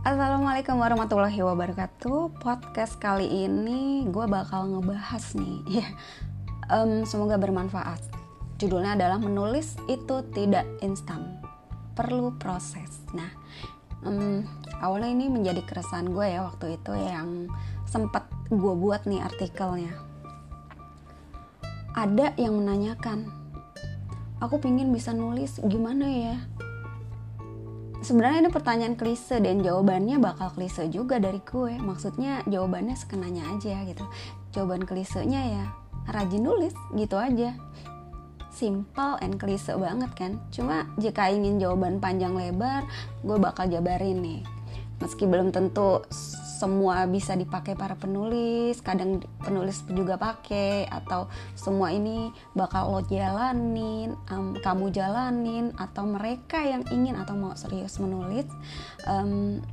Assalamualaikum warahmatullahi wabarakatuh. Podcast kali ini gue bakal ngebahas nih, ya, um, semoga bermanfaat. Judulnya adalah menulis itu tidak instan, perlu proses. Nah, um, awalnya ini menjadi keresahan gue ya waktu itu yang sempat gue buat nih artikelnya. Ada yang menanyakan, aku pingin bisa nulis gimana ya? Sebenarnya ini pertanyaan klise dan jawabannya bakal klise juga dari gue maksudnya jawabannya sekenanya aja gitu. Jawaban klisenya ya rajin nulis gitu aja. Simple and klise banget kan. Cuma jika ingin jawaban panjang lebar gue bakal jabarin nih meski belum tentu semua bisa dipakai para penulis kadang penulis juga pakai atau semua ini bakal lo jalanin um, kamu jalanin atau mereka yang ingin atau mau serius menulis um,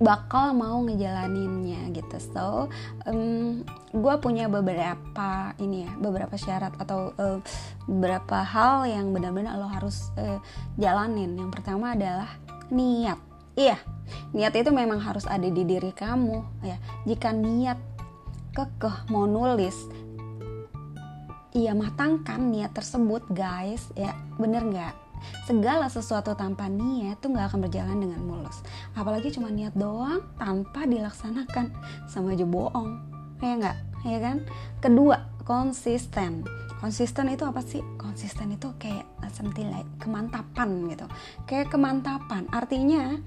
bakal mau ngejalaninnya gitu. So um, gue punya beberapa ini ya beberapa syarat atau uh, beberapa hal yang benar-benar lo harus uh, jalanin. Yang pertama adalah niat iya niat itu memang harus ada di diri kamu ya. Jika niat kekeh mau nulis iya matangkan niat tersebut guys ya. Bener nggak? Segala sesuatu tanpa niat itu nggak akan berjalan dengan mulus. Apalagi cuma niat doang tanpa dilaksanakan sama aja bohong ya nggak? Ya kan? Kedua konsisten. Konsisten itu apa sih? Konsisten itu kayak something like kemantapan gitu. Kayak kemantapan. Artinya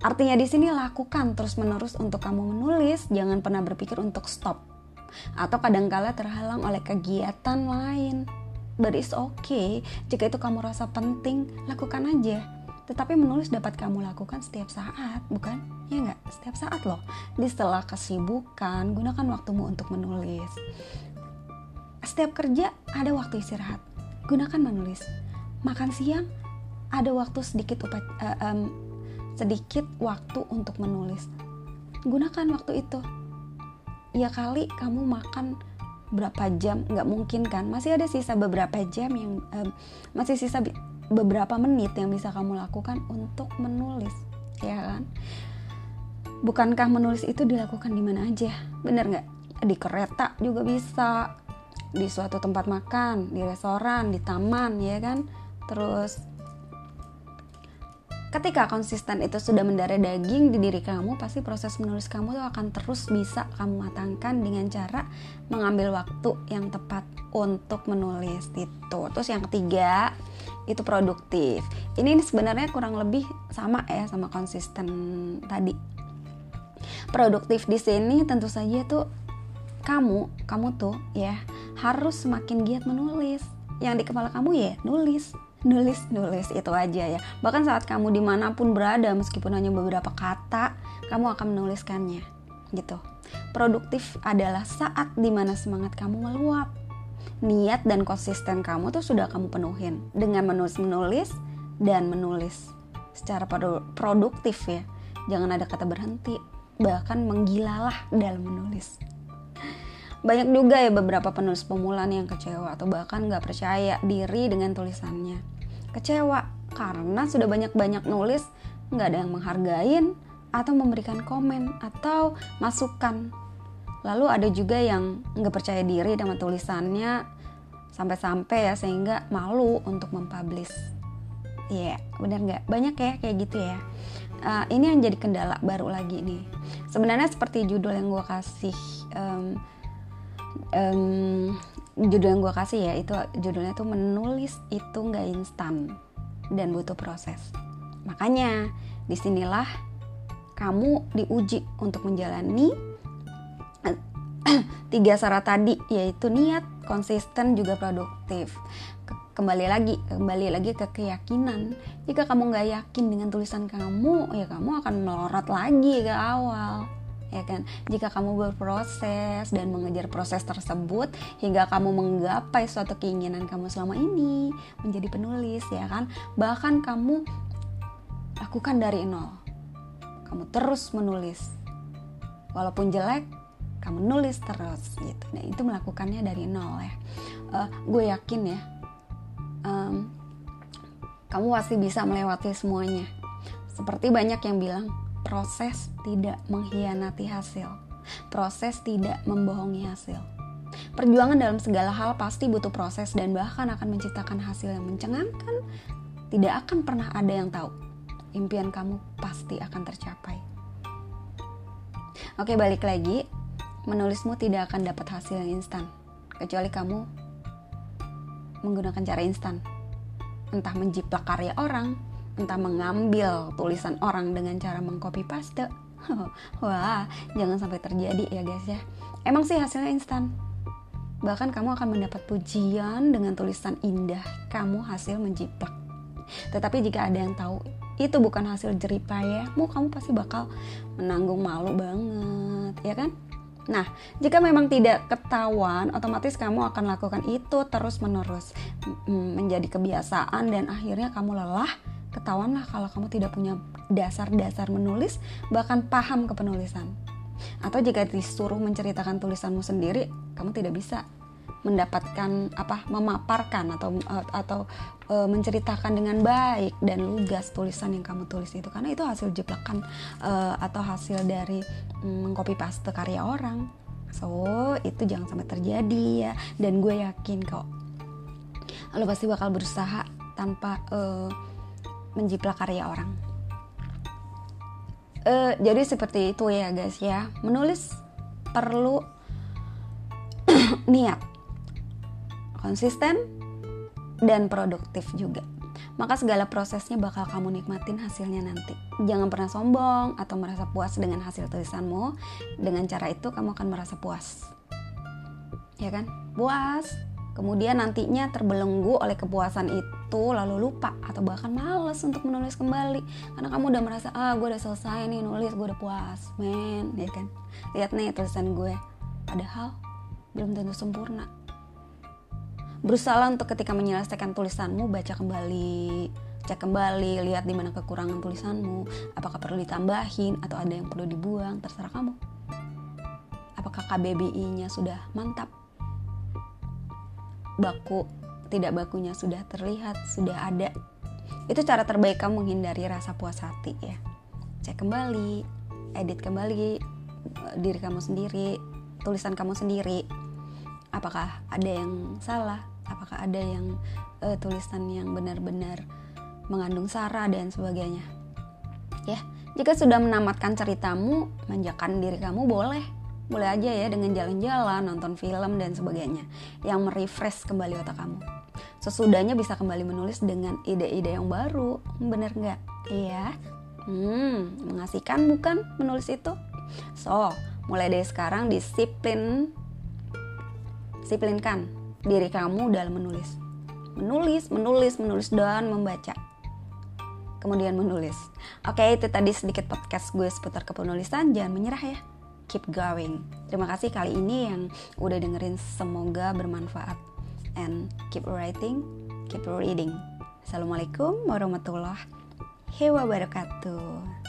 artinya di sini lakukan terus menerus untuk kamu menulis jangan pernah berpikir untuk stop. Atau kadangkala terhalang oleh kegiatan lain. But it's okay. Jika itu kamu rasa penting lakukan aja. Tetapi menulis dapat kamu lakukan setiap saat, bukan? Ya nggak? Setiap saat loh. Di setelah kesibukan, gunakan waktumu untuk menulis setiap kerja ada waktu istirahat. Gunakan menulis. Makan siang ada waktu sedikit upa, uh, um, sedikit waktu untuk menulis. Gunakan waktu itu. Ya kali kamu makan berapa jam nggak mungkin kan? Masih ada sisa beberapa jam yang um, masih sisa beberapa menit yang bisa kamu lakukan untuk menulis ya kan? Bukankah menulis itu dilakukan di mana aja? Bener nggak? Di kereta juga bisa di suatu tempat makan, di restoran, di taman, ya kan? Terus ketika konsisten itu sudah mendarah daging di diri kamu, pasti proses menulis kamu tuh akan terus bisa kamu matangkan dengan cara mengambil waktu yang tepat untuk menulis itu. Terus yang ketiga itu produktif. Ini sebenarnya kurang lebih sama ya sama konsisten tadi. Produktif di sini tentu saja tuh kamu, kamu tuh ya harus semakin giat menulis. Yang di kepala kamu ya nulis. Nulis nulis itu aja ya. Bahkan saat kamu di mana pun berada meskipun hanya beberapa kata kamu akan menuliskannya gitu. Produktif adalah saat di mana semangat kamu meluap. Niat dan konsisten kamu tuh sudah kamu penuhin. Dengan menulis menulis dan menulis. Secara produktif ya. Jangan ada kata berhenti. Bahkan menggilalah dalam menulis banyak juga ya beberapa penulis pemula nih yang kecewa atau bahkan nggak percaya diri dengan tulisannya. Kecewa karena sudah banyak-banyak nulis, nggak ada yang menghargain atau memberikan komen atau masukan. Lalu ada juga yang nggak percaya diri dengan tulisannya sampai-sampai ya sehingga malu untuk mempublish. Iya, yeah, benar nggak? Banyak ya kayak gitu ya. Uh, ini yang jadi kendala baru lagi nih. Sebenarnya seperti judul yang gue kasih. Um, um, judul yang gue kasih ya itu judulnya tuh menulis itu nggak instan dan butuh proses. Makanya di sinilah kamu diuji untuk menjalani tiga syarat tadi yaitu niat konsisten juga produktif. Kembali lagi kembali lagi ke keyakinan. Jika kamu nggak yakin dengan tulisan kamu ya kamu akan melorot lagi ke awal ya kan? Jika kamu berproses dan mengejar proses tersebut hingga kamu menggapai suatu keinginan kamu selama ini menjadi penulis ya kan? Bahkan kamu lakukan dari nol. Kamu terus menulis. Walaupun jelek kamu nulis terus gitu. Nah itu melakukannya dari nol ya. Uh, gue yakin ya um, kamu pasti bisa melewati semuanya. Seperti banyak yang bilang proses tidak mengkhianati hasil. Proses tidak membohongi hasil. Perjuangan dalam segala hal pasti butuh proses dan bahkan akan menciptakan hasil yang mencengangkan. Tidak akan pernah ada yang tahu. Impian kamu pasti akan tercapai. Oke, balik lagi. Menulismu tidak akan dapat hasil yang instan, kecuali kamu menggunakan cara instan. Entah menjiplak karya orang, entah mengambil tulisan orang dengan cara mengcopy paste. Wah, jangan sampai terjadi ya guys ya. Emang sih hasilnya instan, Bahkan kamu akan mendapat pujian dengan tulisan indah kamu hasil menjiplak. Tetapi jika ada yang tahu itu bukan hasil jeripayahmu, kamu pasti bakal menanggung malu banget, ya kan? Nah, jika memang tidak ketahuan, otomatis kamu akan lakukan itu terus-menerus menjadi kebiasaan dan akhirnya kamu lelah. Ketahuanlah kalau kamu tidak punya dasar-dasar menulis, bahkan paham kepenulisan. Atau jika disuruh menceritakan tulisanmu sendiri, kamu tidak bisa mendapatkan apa memaparkan atau atau e, menceritakan dengan baik dan lugas tulisan yang kamu tulis itu. Karena itu hasil jeplakan e, atau hasil dari mm, mengcopy paste karya orang. So itu jangan sampai terjadi ya. Dan gue yakin kok lo pasti bakal berusaha tanpa e, menjiplak karya orang uh, jadi seperti itu ya guys ya menulis perlu niat konsisten dan produktif juga maka segala prosesnya bakal kamu nikmatin hasilnya nanti. Jangan pernah sombong atau merasa puas dengan hasil tulisanmu. Dengan cara itu kamu akan merasa puas. Ya kan? Puas. Kemudian nantinya terbelenggu oleh kepuasan itu lalu lupa atau bahkan males untuk menulis kembali. Karena kamu udah merasa ah gue udah selesai nih nulis gue udah puas. Men ya kan? Lihat nih tulisan gue. Padahal belum tentu sempurna. Berusaha untuk ketika menyelesaikan tulisanmu baca kembali cek kembali lihat di mana kekurangan tulisanmu apakah perlu ditambahin atau ada yang perlu dibuang terserah kamu. Apakah KBBI-nya sudah mantap baku tidak bakunya sudah terlihat sudah ada. Itu cara terbaik kamu menghindari rasa puas hati ya. Cek kembali edit kembali eh, diri kamu sendiri tulisan kamu sendiri. Apakah ada yang salah? Apakah ada yang uh, tulisan yang benar-benar mengandung sara dan sebagainya? Ya jika sudah menamatkan ceritamu manjakan diri kamu boleh boleh aja ya dengan jalan-jalan, nonton film dan sebagainya yang merefresh kembali otak kamu. Sesudahnya bisa kembali menulis dengan ide-ide yang baru, bener nggak? Iya. Hmm, mengasihkan bukan menulis itu? So, mulai dari sekarang disiplin, disiplinkan diri kamu dalam menulis. Menulis, menulis, menulis dan membaca kemudian menulis. Oke, itu tadi sedikit podcast gue seputar kepenulisan. Jangan menyerah ya keep going. Terima kasih kali ini yang udah dengerin semoga bermanfaat and keep writing, keep reading. Assalamualaikum warahmatullahi wabarakatuh.